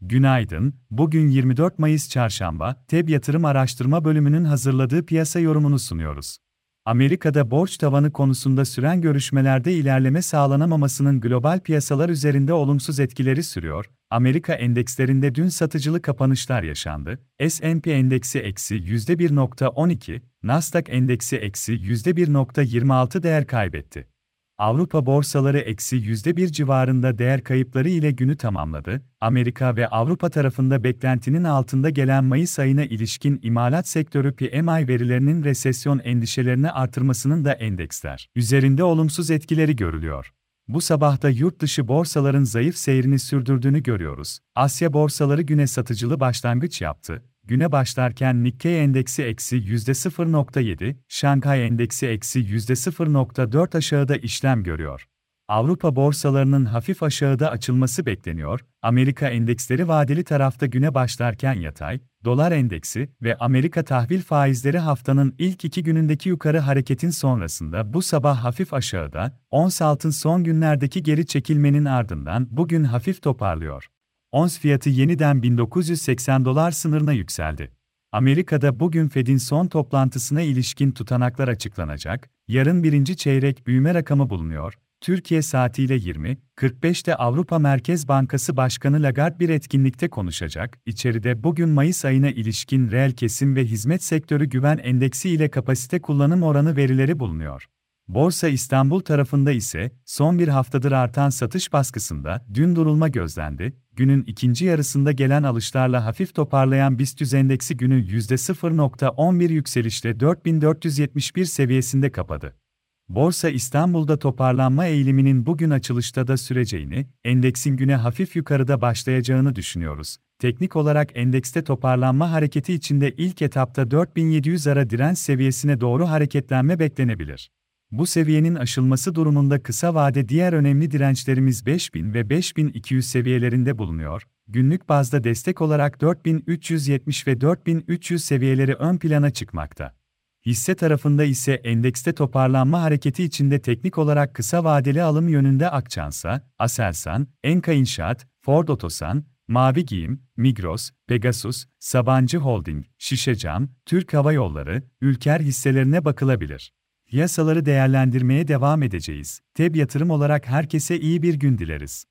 Günaydın, bugün 24 Mayıs Çarşamba, TEB Yatırım Araştırma Bölümünün hazırladığı piyasa yorumunu sunuyoruz. Amerika'da borç tavanı konusunda süren görüşmelerde ilerleme sağlanamamasının global piyasalar üzerinde olumsuz etkileri sürüyor. Amerika endekslerinde dün satıcılı kapanışlar yaşandı. S&P endeksi eksi %1.12, Nasdaq endeksi eksi %1.26 değer kaybetti. Avrupa borsaları eksi %1 civarında değer kayıpları ile günü tamamladı. Amerika ve Avrupa tarafında beklentinin altında gelen Mayıs ayına ilişkin imalat sektörü PMI verilerinin resesyon endişelerini artırmasının da endeksler üzerinde olumsuz etkileri görülüyor. Bu sabahta yurt dışı borsaların zayıf seyrini sürdürdüğünü görüyoruz. Asya borsaları güne satıcılı başlangıç yaptı. Güne başlarken Nikkei endeksi eksi %0.7, Şanghay endeksi eksi %0.4 aşağıda işlem görüyor. Avrupa borsalarının hafif aşağıda açılması bekleniyor, Amerika endeksleri vadeli tarafta güne başlarken yatay, dolar endeksi ve Amerika tahvil faizleri haftanın ilk iki günündeki yukarı hareketin sonrasında bu sabah hafif aşağıda, ons altın son günlerdeki geri çekilmenin ardından bugün hafif toparlıyor. Ons fiyatı yeniden 1980 dolar sınırına yükseldi. Amerika'da bugün Fed'in son toplantısına ilişkin tutanaklar açıklanacak, yarın birinci çeyrek büyüme rakamı bulunuyor, Türkiye saatiyle 20.45'te Avrupa Merkez Bankası Başkanı Lagarde bir etkinlikte konuşacak. İçeride bugün Mayıs ayına ilişkin reel kesim ve hizmet sektörü güven endeksi ile kapasite kullanım oranı verileri bulunuyor. Borsa İstanbul tarafında ise son bir haftadır artan satış baskısında dün durulma gözlendi. Günün ikinci yarısında gelen alışlarla hafif toparlayan BIST endeksi günü %0.11 yükselişle 4471 seviyesinde kapadı. Borsa İstanbul'da toparlanma eğiliminin bugün açılışta da süreceğini, endeksin güne hafif yukarıda başlayacağını düşünüyoruz. Teknik olarak endekste toparlanma hareketi içinde ilk etapta 4700 ara direnç seviyesine doğru hareketlenme beklenebilir. Bu seviyenin aşılması durumunda kısa vade diğer önemli dirençlerimiz 5000 ve 5200 seviyelerinde bulunuyor. Günlük bazda destek olarak 4370 ve 4300 seviyeleri ön plana çıkmakta. Hisse tarafında ise endekste toparlanma hareketi içinde teknik olarak kısa vadeli alım yönünde Akçansa, Aselsan, Enka İnşaat, Ford Otosan, Mavi Giyim, Migros, Pegasus, Sabancı Holding, Şişecam, Türk Hava Yolları, Ülker hisselerine bakılabilir. Piyasaları değerlendirmeye devam edeceğiz. TEB yatırım olarak herkese iyi bir gün dileriz.